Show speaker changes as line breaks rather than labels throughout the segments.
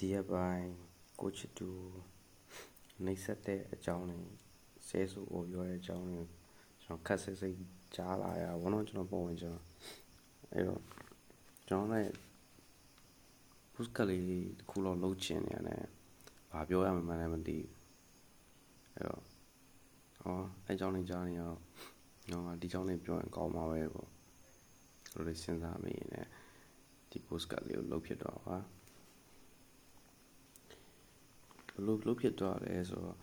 ဒီရက်ပိုင်းကိုချစ်သူနှိပ်စက်တဲ့အကြောင်းတွေဆဲဆူကိုပြောတဲ့အကြောင်းတွေကျွန်တော်ခက်ဆစ်စိတ်ကြားလာရဘောနော်ကျွန်တော်ပုံဝင်ကျွန်တော်အဲ့တော့ကျွန်တော်လည်းပုစကလေးတစ်ခုလောက်လှုပ်ချင်နေရတယ်ဘာပြောရမှန်းလည်းမသိဘူးအဲ့တော့ဟောအဲ့အကြောင်းလေးကြားနေရတော့နော်ဒီအကြောင်းလေးပြောရင်ကောင်းမှာပဲပေါ့လို့လေးစဉ်းစားမိရင်လည်းဒီ post ကလေးကိုလုပ်ဖြစ်တော့ပါဘ လို့လို့ဖြစ်သွားလဲဆိုတော့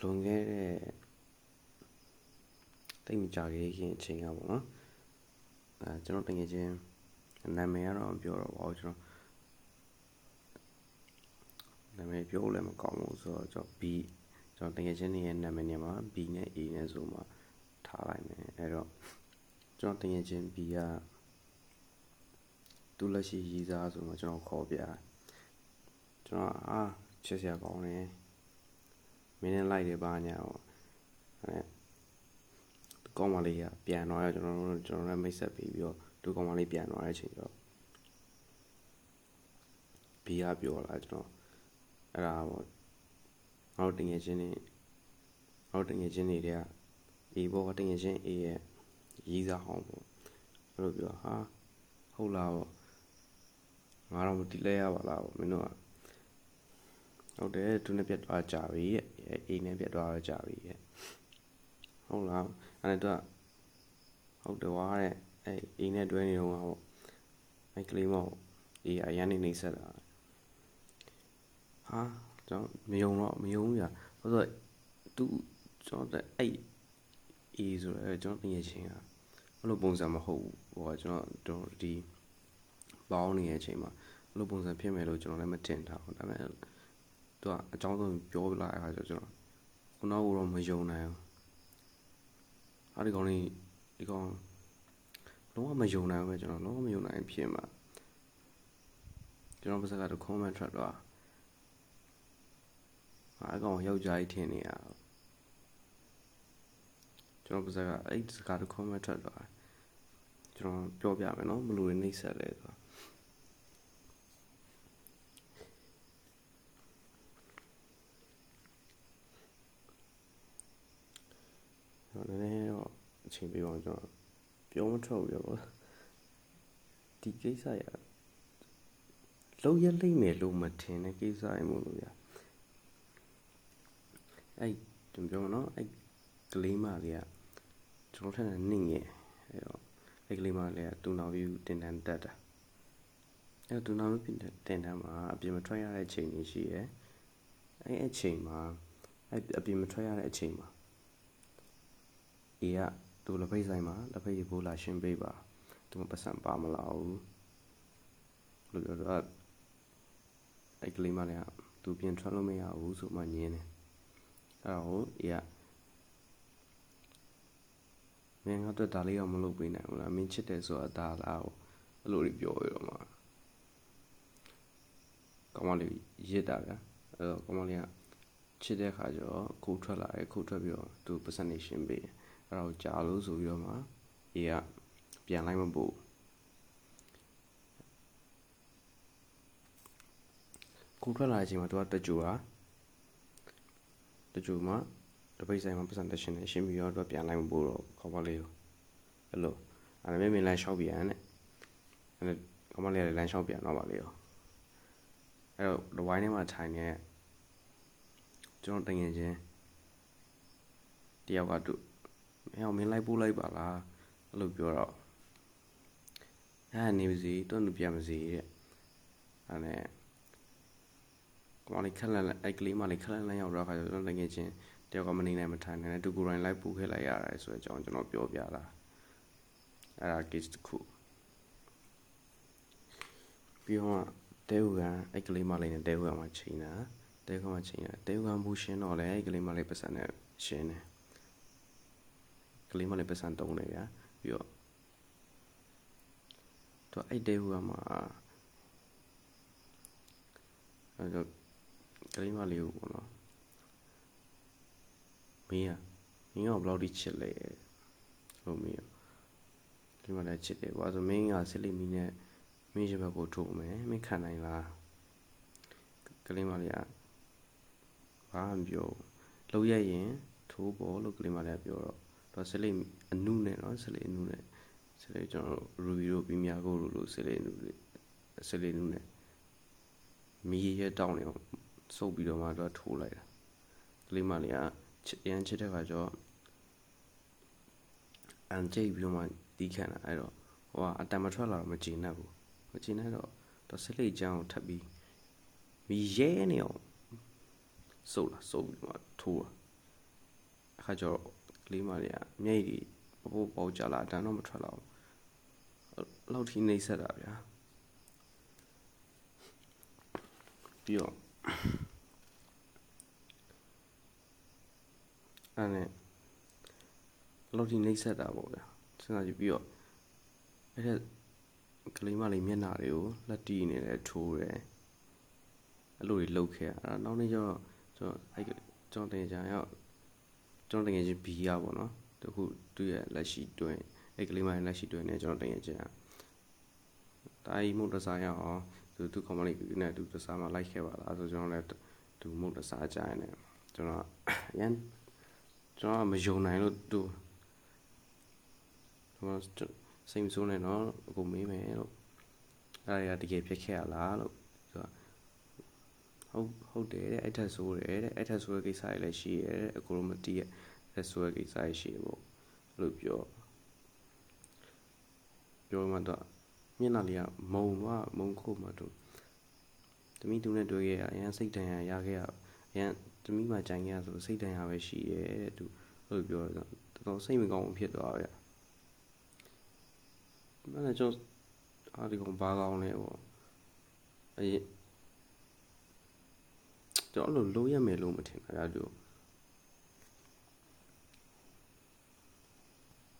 လွန်ခဲ့တဲ့တိတ်မကြခဲ့ခင်အချိန်ကပေါ့နော်အဲကျွန်တော်တကယ်ချင်းနာမည်ကတော့ပြောတော့ပါဘူးကျွန်တော်နာမည်ပြောလည်းမကောင်းဘူးဆိုတော့ကျွန်တော် B ကျွန်တော်တကယ်ချင်းရဲ့နာမည်နေမှာ B နဲ့ A နဲ့ဆိုမှထားလိုက်မယ်အဲ့တော့ကျွန်တော်တကယ်ချင်း B ကသူလက်ရှိရေးစားဆိုမှကျွန်တော်ခေါ်ပြကျွန်တော်အာ ချစ်စရာကောင်းတယ်မင်းနဲ့လိုက်တယ်ပါညာပေါ့အဲကောင်းမလေးကပြန်တော့ရကျွန်တော်တို့ကျွန်တော်လည်းမိတ်ဆက်ပြီးပြီးတော့သူကောင်းမလေးပြန်တော့တဲ့အချိန်တော့ဘီကပြောလာကျွန်တော်အဲ့ဒါပေါ့ငါတို့တငယ်ချင်းနေငါတို့တငယ်ချင်းတွေကအေးဘောတငယ်ချင်းအေးရဲ့ရီးစားအောင်ပေါ့အဲ့လိုပြောဟာဟုတ်လားပေါ့ငါတော့မတိလဲရပါလားပေါ့မင်းတို့က ဟုတ်တယ်သူနဲ့ပြတ်သွားကြပြီရဲ့အိမ်နဲ့ပြတ်သွားကြပြီရဲ့ဟုတ်လားအဲ့ဒါဟုတ်တယ်ဝါတဲ့အဲ့အိမ်နဲ့တွဲနေတော့ပေါ့အဲ့ကလေးမောက်အေးအရန်နေနေဆက်တာဟာကျွန်တော်မယုံတော့မယုံဘူးညာဘာလို့သူကျွန်တော်အဲ့အေးဆိုတော့ကျွန်တော်ပြင်ချင်းကဘလို့ပုံစံမဟုတ်ဘူးဟိုကကျွန်တော်ဒီပေါင်းနေတဲ့အချိန်မှာဘလို့ပုံစံဖြစ်မယ်လို့ကျွန်တော်လည်းမတင်ထားဘူးဒါပေမဲ့ သူကအကြောင်းဆုံးပြောပြလာတဲ့အခါကျကျွန်တော်ခုနကတော့မယုံနိုင်ဘူးအဲ့ဒီကောင်လေးဒီကောင်လုံးဝမယုံနိုင်ဘူးပဲကျွန်တော်လုံးဝမယုံနိုင်ဖြစ်မှာကျွန်တော်ပါစကတော့ comment ထွက်တော့အဲ့ကောင်ယောက်ျားကြီးထင်နေရကျွန်တော်ပါစကအဲ့စကားတော့ comment ထွက်တော့ကျွန်တော်ပြောပြမယ်နော်ဘလို့နေနှိမ့်ဆက်လဲဆိုတော့ တော့နည်းနည်းတော့အချိန်ပေးပါကျွန်တော်ပြောမထွက်ဘူးရောဒီကိစ္စရလုံးရလိမ့်မယ်လို့မထင်တဲ့ကိစ္စရမို့လို့ရအဲ့ကျွန်ပြောမနော်အဲ့ကလေးမလေးကကျွန်တော်ထက်နေငယ်အဲ့တော့အဲ့ကလေးမလေးကတူနာဗီတင်တန်းတက်တာအဲ့တူနာဗီတင်တန်းမှာအပြင်မထွက်ရတဲ့အချိန်ကြီးရှိရယ်အဲ့အချိန်မှာအဲ့အပြင်မထွက်ရတဲ့အချိန်မှာ အေးကသူလက်ဖိတ်ဆိုင်မှာလက်ဖိတ်ဘိုးလာရှင်းပေးပါသူမပတ်စံပါမလာဘူးလို့ပြောတော့အဲ့ကလေးမလည်းသူပြင်ထွက်လို့မရဘူးဆိုမှညင်းတယ်အဲ့တော့အေးကမင်းကတော့ဒါလေးတော့မလုပ်ပေးနိုင်ဘူးလားမင်းချစ်တယ်ဆိုတာဒါလားအဲ့လိုပြောရတော့မှကောင်းမလေးရစ်တာဗျအဲ့တော့ကောင်းမလေးကချစ်တဲ့ခါကျတော့ခုထွက်လာတယ်ခုထွက်ပြီးတော့သူပတ်စံနေရှင်းပေးတယ် အဲ့တော့ကြာလို့ဆိုပြီးတော့မှအေးကပြန်လိုက်မပို့ကိုထွက်လာတဲ့အချိန်မှာသူကတကြူတာတကြူမှာတပိတ်ဆိုင်မှာပတ်စံတက်ရှင်နေရှင်းပြီးတော့သူပြန်လိုက်မပို့တော့ခေါင်းပါလေးကိုအဲ့လိုအဲ့ဒါမင်းမင်းလမ်းလျှောက်ပြန်တဲ့အဲ့ဒါခေါင်းပါလေးလည်းလမ်းလျှောက်ပြန်တော့ပါလေရောအဲ့တော့ဒီဝိုင်းထဲမှာထိုင်နေကျွန်တော်တငယ်ချင်းတယောက်ကသူ မင်းအောင်မင်းလိုက်ပို့လိုက်ပါလားအဲ့လိုပြောတော့အဲ့နေပါစီတွန်းပြန်ပါစီတဲ့အဲ့နဲ့ကောင်းလေးခက်လန့်အဲ့ကလေးမလေးခက်လန့်လန့်ရောက်တော့ခါကျတော့တကယ်ချင်းတယောက်ကမနေနိုင်မထိုင်နိုင်တဲ့သူကိုယ်တိုင်လိုက်ပို့ခဲ့လိုက်ရတယ်ဆိုတဲ့အကြောင်းကျွန်တော်ပြောပြတာအဲ့ဒါ case တစ်ခုပြီးတော့တဲဟူကအဲ့ကလေးမလေးနဲ့တဲဟူကမှချိန်တာတဲဟူကမှချိန်တာတဲဟူကမူရှင်းတော့လေအဲ့ကလေးမလေးပတ်စံနဲ့ရှင်းတယ် ကလေးမလေးပတ်စံတုံးတယ်ဗျာပြီးတော့တော့အဲ့တဲဟူကမှအဲ့တော့ကလေးမလေးကိုပေါ့နော်မင်းကမင်းကဘယ်လောက်ထိချစ်လဲလို့မင်းဒီမှာလည်းချစ်တယ်ကွာဆိုမင်းကဆစ်လီမီနဲ့မင်းရှိဘက်ကိုထိုးမယ်မင်းခံနိုင်လားကလေးမလေးကဘာမှမပြောဘူးလှုပ်ရရင်ထိုးပေါ်လို့ကလေးမလေးကပြောတော့ တော့စလိအနုနဲ့နော်စလိအနုနဲ့စလိကျွန်တော်ရူဘီတို့ပီမီယာကိုလို့စလိအနုစလိအနုနဲ့မီးရဲတောင်းနေအောင်စုပ်ပြီးတော့မှတော့ထိုးလိုက်တာကလေးမလေးကရန်ချစ်တဲ့ခါကျတော့အန်ကြိတ်ပြီးတော့မှတီးခံတာအဲ့တော့ဟိုကအတန်မထွက်လာတော့မကြည်နဲ့ဘူးမကြည်နဲ့တော့တော့စလိအချမ်းကိုထပ်ပြီးမီးရဲနေအောင်စုပ်လာစုပ်ပြီးတော့ထိုးတာအခါကျတော့က လေးမလေးကမျက်ရည်ပပိုးပေါကြလာတန်းတော့မထွက်လာဘူးလောက်ထိနှိမ့်ဆက်တာဗျာပြီးတော့အဲ့နဲ့လောက်ထိနှိမ့်ဆက်တာပေါ့ဗျာစဉ်းစားကြည့်ပြီးတော့အဲ့ဒါကလေးမလေးမျက်နှာတွေကိုလက်တီးနေတယ်ထိုးတယ်အဲ့လိုတွေလှုပ်ခဲ့အဲ့နောက်နေ့ကျတော့ကျွန်တော်အဲ့ကျွန်တော်တင်ကြရောက် ကျွန်တော်တင်ချင်းဘီရပေါ့နော်တခုသူ့ရဲ့လက်ရှိတွင်းအဲ့ကလေးမလေးလက်ရှိတွင်းနေကျွန်တော်တင်ချင်းတာကြီးမုတ်တစားရအောင်သူသူကွန်မလေးနဲ့သူတစားမှလိုက်ခဲ့ပါလားဆိုကျွန်တော်လည်းသူမုတ်တစားကြရင်လည်းကျွန်တော်ရန်ကျွန်တော်မယုံနိုင်လို့သူကျွန်တော်စိတ်မဆိုးနဲ့နော်အခုမေးမယ်လို့အဲ့ဒါတကယ်ဖြစ်ခဲ့ရလားလို့ဆိုတော့ ဟုတ်ဟုတ်တယ်တဲ့အဲ့ထက်ဆိုးတယ်တဲ့အဲ့ထက်ဆိုးတဲ့ကိစ္စတွေလည်းရှိရဲတဲ့အခုတော့မတီးရဲ့အဲ့ထက်ဆိုးတဲ့ကိစ္စတွေရှိပေါ့လို့ပြောပြောမှတော့မျက်နှာလေးကမုံတော့မုံခုတ်မှတော့တမိသူနဲ့တွေ့ခဲ့ရအရန်စိတ်တန်ရရခဲ့ရအရန်တမိမှကြိုင်ခဲ့ရဆိုစိတ်တန်ရပဲရှိရဲတဲ့သူလို့ပြောတော့တော်တော်စိတ်မကောင်းဖြစ်သွားဗျာမနေ့ကျွန်တော်အားဒီကောင်ဘာကောင်းလဲပေါ့အရင် ကျွန်တော်လို့လိုရမယ်လို့မထင်တာဗျာသူ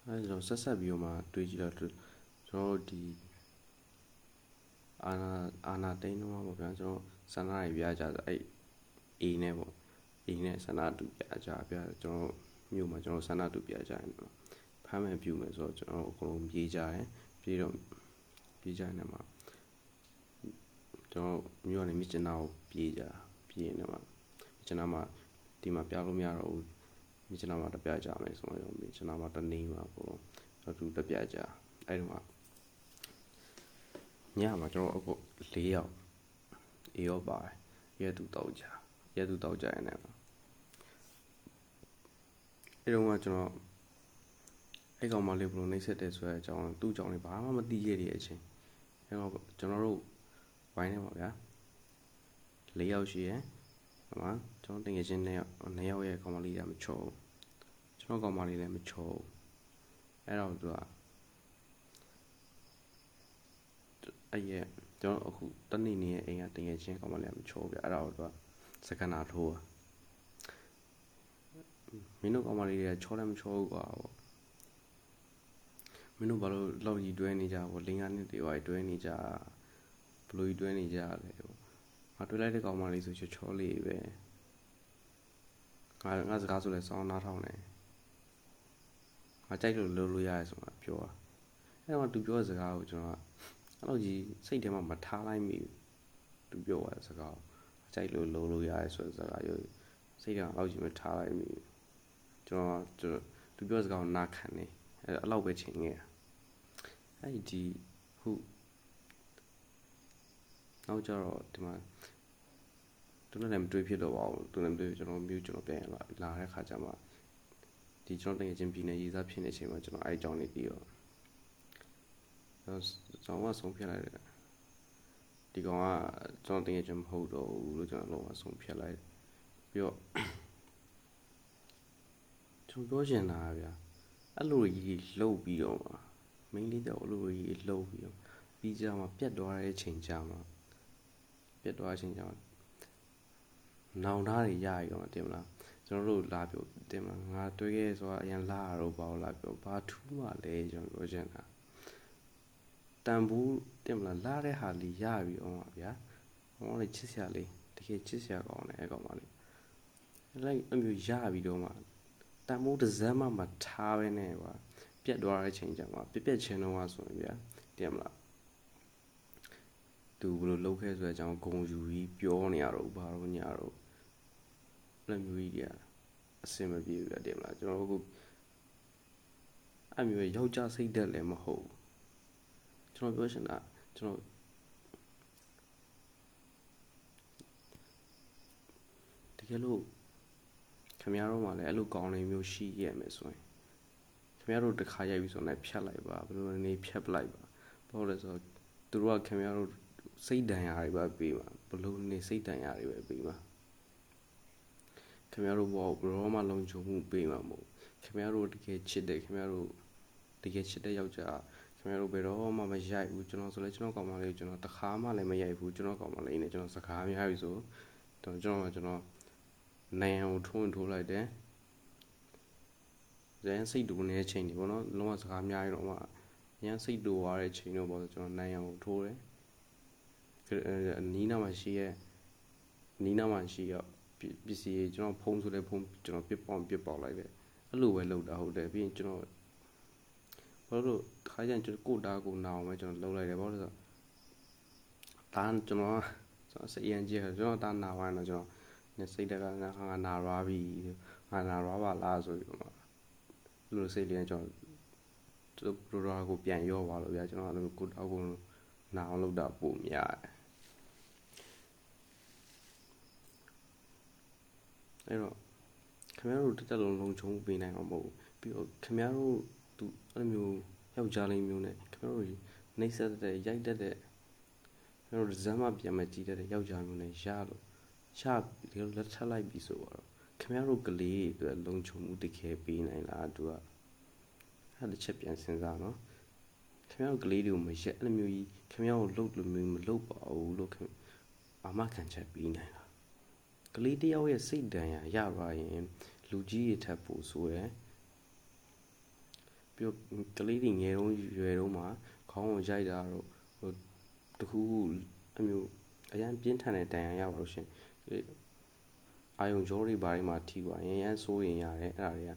အဲကျွန်တော်ဆက်ဆက်ပြီးတော့မှတွေးကြည့်တော့ကျွန်တော်ဒီအာနာအာနာတိန်တော့ပေါ့ဗျာကျွန်တော်ဆန္ဒတွေပြကြဆိုအဲ့အေးနဲ့ပေါ့အေးနဲ့ဆန္ဒတူပြကြဗျာကျွန်တော်မြို့မှာကျွန်တော်ဆန္ဒတူပြကြရင်ဖမ်းမယ်ပြူမယ်ဆိုတော့ကျွန်တော်အကုန်လုံးပြေးကြတယ်ပြေးတော့ပြေးကြနေမှာကျွန်တော်မြို့ကနေမြစ်ကျနာကိုပြေးကြ ပြေးနေမှာမြစ်ကျနာမှာဒီမှာပြလို့မရတော့ဘူးမြစ်ကျနာမှာတပြကြမယ်ဆိုတော့မြစ်ကျနာမှာတနေမှာအကုန်လုံးတော့သူတပြကြအဲ့ဒီမှာညမှာကျွန်တော်အခု၄ယောက်အေးရောပါတယ်ရဲသူတောက်ကြရဲသူတောက်ကြရနေမှာအဲ့တော့မှကျွန်တော်အဲ့ကောင်မလေးဘလို့နှိမ့်ဆက်တယ်ဆိုတဲ့အကြောင်းသူ့အကြောင်းလေးဘာမှမသိခဲ့တဲ့အချိန်အဲ့တော့ကျွန်တော်တို့ဝိုင်းနေပါဗျာ ၄ယောက်ရှိရယ်ဟိုမှာကျွန်တော်တင်ငယ်ချင်း၂ယောက်၂ယောက်ရဲ့ကောင်မလေးကမချောဘူးကျွန်တော်ကောင်မလေးလည်းမချောဘူးအဲ့တော့သူကအဲ့ရဲ့ကျွန်တော်အခုတနေ့နေ့ရဲ့အိမ်ကတင်ငယ်ချင်းကောင်မလေးကမချောဘူးဗျအဲ့တော့သူကစကနာထိုးမင်းတို့ကောင်မလေးတွေကချောလည်းမချောဘူးကွာပေါ့မင်းတို့ဘာလို့လောက်ကြီးတွဲနေကြဘောလင်္ကာနှစ်တွေပါတွဲနေကြဘလို့ကြီးတွဲနေကြလဲပေါ့ ငါတွဲလိုက်တဲ့ကောင်မလေးဆိုချောချောလေးပဲငါငါစကားဆိုလဲစောင်းနားထောင်တယ်ငါကြိုက်လို့လုပ်လို့ရတယ်ဆိုတာပြောတာအဲ့တော့သူပြောတဲ့စကားကိုကျွန်တော်အဲ့လိုကြီးစိတ်ထဲမှာမထားလိုက်မိဘူးသူပြောတဲ့စကားကိုကြိုက်လို့လုပ်လို့ရတယ်ဆိုတဲ့စကားမျိုးစိတ်ထဲမှာအဲ့လိုကြီးမထားလိုက်မိဘူးကျွန်တော်ကျွန်တော်သူပြောစကားကိုနားခံနေအဲ့အဲ့လောက်ပဲချိန်ခဲ့တာအဲ့ဒီခု နောက်ကြတော့ဒီမှာသူနဲ့လည်းမတွေ့ဖြစ်တော့ပါဘူးသူနဲ့မတွေ့ကျွန်တော်မျိုးကျွန်တော်ပြန်လာလာတဲ့ခါကျမှဒီကျွန်တော်တကယ်ချင်းပြည်နယ်ရေးစားဖြစ်နေချိန်မှာကျွန်တော်အဲ့အကြောင်းလေးပြီးတော့ကျွန်တော်ဆုံးဖြတ်လိုက်တယ်ဒီကောင်ကကျွန်တော်တကယ်ချင်းမဟုတ်တော့ဘူးလို့ကျွန်တော်လုံးဝဆုံးဖြတ်လိုက်ပြီးတော့ကျွန်တော်ပြောချင်တာဗျာအဲ့လိုကြီးလှုပ်ပြီးတော့မှာမိန်းလေးတော့အဲ့လိုကြီးလှုပ်ပြီးတော့ပြီးကြမှာပြတ်သွားတဲ့ချိန်ကြမှာ ပြတ်သွားချိန်ကြမှာနောင်သားတွေရရရောတင်မလားကျွန်တော်တို့လာပြောတင်မလားငါတွေးခဲ့ဆိုတာအရင်လာရတော့ဘာလို့လာပြောဘာထူးမှလဲကျွန်တော်ပြောချင်တာတန်ဘူးတင်မလားလာတဲ့ဟာလေးရပြီအောင်ပါဗျာဟောလေချစ်စရာလေးတကယ်ချစ်စရာကောင်းတယ်အဲ့ကောင်မလေးလိုက်အမျိုးရပြီတော့မှတန်မိုးတစ်စမ်းမှမထားပဲနဲ့ကွာပြက်သွားတဲ့ချိန်ကျမှပြက်ပြက်ချင်းတော့ဆိုရင်ဗျာတင်မလား သူဘယ်လိုလုပ်ခဲ့ဆိုတဲ့အကြောင်းဂုံယူပြီးပြောနေရတော့ဘာလို့ညာတော့လက်မျိုးကြီးတွေကအစင်မပြေဘူးတဲ့မလားကျွန်တော်အခုအမျိုးယောက်ျားစိတ်သက်လည်းမဟုတ်ကျွန်တော်ပြောချင်တာကျွန်တော်တကယ်လို့ခင်ဗျားတို့မှလည်းအဲ့လိုကောင်းနေမျိုးရှိရမယ်ဆိုရင်ခင်ဗျားတို့တစ်ခါရိုက်ပြီးဆိုတော့ဖြတ်လိုက်ပါဘယ်လိုနေဖြတ်ပလိုက်ပါဘာလို့လဲဆိုတော့သူတို့ကခင်ဗျားတို့ စိတ်ဒဏ်ရာတွေပဲပေးမှာဘလို့နေစိတ်ဒဏ်ရာတွေပဲပေးမှာခင်ဗျားတို့ဘောဘရောမှလုံခြုံမှုပေးမှာမဟုတ်ခင်ဗျားတို့တကယ်ချစ်တယ်ခင်ဗျားတို့တကယ်ချစ်တဲ့ယောက်ျားခင်ဗျားတို့ဘယ်တော့မှမရိုက်ဘူးကျွန်တော်ဆိုလဲကျွန်တော်ကောင်မလေးကိုကျွန်တော်တခါမှလည်းမရိုက်ဘူးကျွန်တော်ကောင်မလေးနဲ့ကျွန်တော်စကားများပြီဆိုတော့ကျွန်တော်ကကျွန်တော်နိုင်အောင်ထုံးထိုးလိုက်တယ်ဇန်စိတ်တူနေတဲ့ချိန်တွေပေါ့နော်လုံးဝစကားများရင်တော့မှရန်စိတ်တူသွားတဲ့ချိန်တော့ပေါ့ကျွန်တော်နိုင်အောင်ထိုးတယ် နီးနားမှာရှိရဲ့နီးနားမှာရှိရပစ္စည်းကျွန်တော်ဖုံးဆိုလဲဖုံးကျွန်တော်ပြစ်ပေါင်ပြစ်ပေါက်လိုက်တယ်အဲ့လိုပဲလုပ်တာဟုတ်တယ်ပြီးရင်ကျွန်တော်ဘာလို့ခါကျရင်ကျွန်တော်ကိုတာကိုနာအောင်ပဲကျွန်တော်လုပ်လိုက်တယ်ဘာလို့လဲဆိုတော့ဒါကျွန်တော်ကျွန်တော်စိတ်ရမ်းကြည့်ကျွန်တော်တာနာဝိုင်းတော့ကျွန်တော်နေစိတ်တက်ကငါငါနာရွာပြီငါနာရွာပါလားဆိုပြီးတော့လူစိတ်လေးကျွန်တော်သူတို့ပရိုဒါကိုပြန်ရောပါလို့ဗျာကျွန်တော်အဲ့လိုကိုတာကိုနာအောင်လုပ်တာပုံများတယ် အဲ့တော့ခင်ဗျားတို့တက်တက်လုံးလုံးချုံပေးနိုင်မှာမဟုတ်ဘူးပြီးတော့ခင်ဗျားတို့သူအဲ့လိုမျိုးယောက်ျားလေးမျိုးနဲ့ခင်ဗျားတို့နှိမ့်ဆက်တဲ့ရိုက်တက်တဲ့ခင်ဗျားတို့ဇမ်းမပြန်မကြည့်တဲ့ယောက်ျားမျိုးနဲ့ရလို့ရဒီလိုလက်ထပ်လိုက်ပြီဆိုတော့ခင်ဗျားတို့ကလေးတွေအတွက်လုံခြုံမှုတကယ်ပေးနိုင်လားသူကအဲ့တစ်ချက်ပြန်စဉ်းစားနော်ခင်ဗျားတို့ကလေးတွေကိုမရက်အဲ့လိုမျိုးကြီးခင်ဗျားတို့လှုပ်လို့မျိုးမလှုပ်ပါဘူးလို့ခင်အာမခံချက်ပေးနိုင်လား ကလေးတယောက်ရဲ့စိတ်ဒဏ်ရာရပါရင် လူကြီးတွေထပ်ဖို့ဆိုရယ်ပြီးတော့ကလေးတွေငယ်တုန်းရွယ်တုန်းမှာခေါင်းကိုရိုက်တာတော့ဟိုတခုအမျိုးအရန်ပြင်းထန်တဲ့ဒဏ်ရာရပါလို့ရှင်အာယုံကြောတွေဘာတွေမှာထိပါရင်ရန်ဆိုးရင်ရတယ်အဲ့ဒါတွေက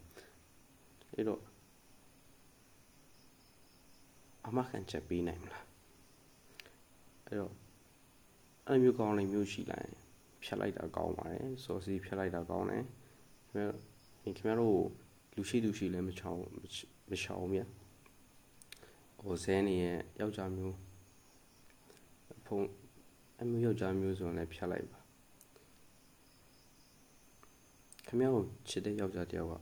အဲ့တော့အမခံချက်ပေးနိုင်မလားအဲ့တော့အဲ့မျိုးကောင်းလေးမျိုးရှိလိုက် ဖြတ်လိုက်တာကောင်းပါတယ်စောစီဖြတ်လိုက်တာကောင်းတယ်ခင်ဗျခင်ဗျားတို့လူရှိသူရှိလည်းမချောင်းမချောင်းမြတ်ဟိုဇဲနေရဲ့ယောက်ျားမျိုးဖုန်းအမျိုးယောက်ျားမျိုးဆိုရင်လည်းဖြတ်လိုက်ပါခင်ဗျားတို့ချစ်တဲ့ယောက်ျားတယောက်က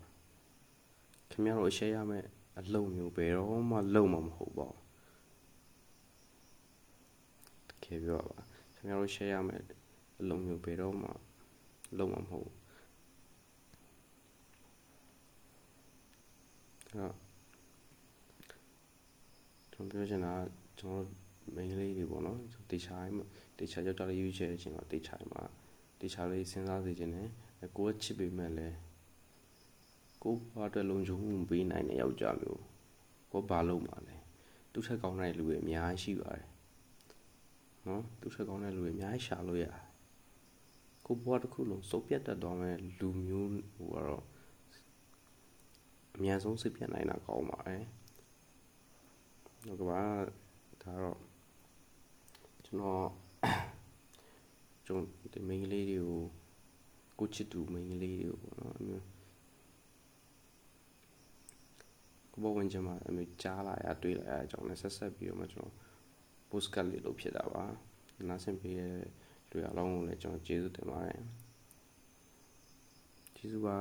ခင်ဗျားတို့အရှက်ရမယ့်အလုံမျိုးဘယ်တော့မှလုံမှာမဟုတ်ပါဘူးတကယ်ပြောပါခင်ဗျားတို့ရှက်ရမယ့် အလုံမျိုးဘယ်တော့မှလုံမှာမဟုတ်ဘူးအဲ့ကျွန်တော်ပြောချင်တာကျွန်တော်မိန်းကလေးတွေပေါ့နော်တေချာတေချာကြောက်တာလေးရွေးချယ်တဲ့အချိန်မှာတေချာမှာတေချာလေးစဉ်းစားစေခြင်းနဲ့ကိုယ်ချစ်ပေမဲ့လည်းကိုဘာအတွက်လုံခြုံမှုပေးနိုင်တဲ့ယောက်ျားမျိုးကိုဘာလုပ်မှာလဲသူ့ထက်ကောင်းတဲ့လူတွေအများကြီးရှိပါတယ်နော်သူ့ထက်ကောင်းတဲ့လူတွေအများကြီးရှာလို့ရတယ် ကိုဘွားတစ်ခုလုံးစုပ်ပြတ်တတ်သွားမဲ့လူမျိုးဟိုကတော့အများဆုံးစိတ်ပြတ်နိုင်တာကောင်းပါတယ်နောက်ကဘာဒါတော့ကျွန်တော်ကျွန်တော်ဒီမိန်းကလေးတွေကိုကိုချစ်သူမိန်းကလေးတွေကိုပေါ့နော်အမျိုးကိုဘဝင်ချင်မှာအမျိုးကြားလာရတွေ့လာရအကြောင်းနဲ့ဆက်ဆက်ပြီးတော့မှကျွန်တော် post card လေးလုပ်ဖြစ်တာပါနားဆင်ပေးတဲ့ လူအလုံးကိုလည်းကျွန်တော်ကျေးဇူးတင်ပါတယ်ကျေးဇူးပါ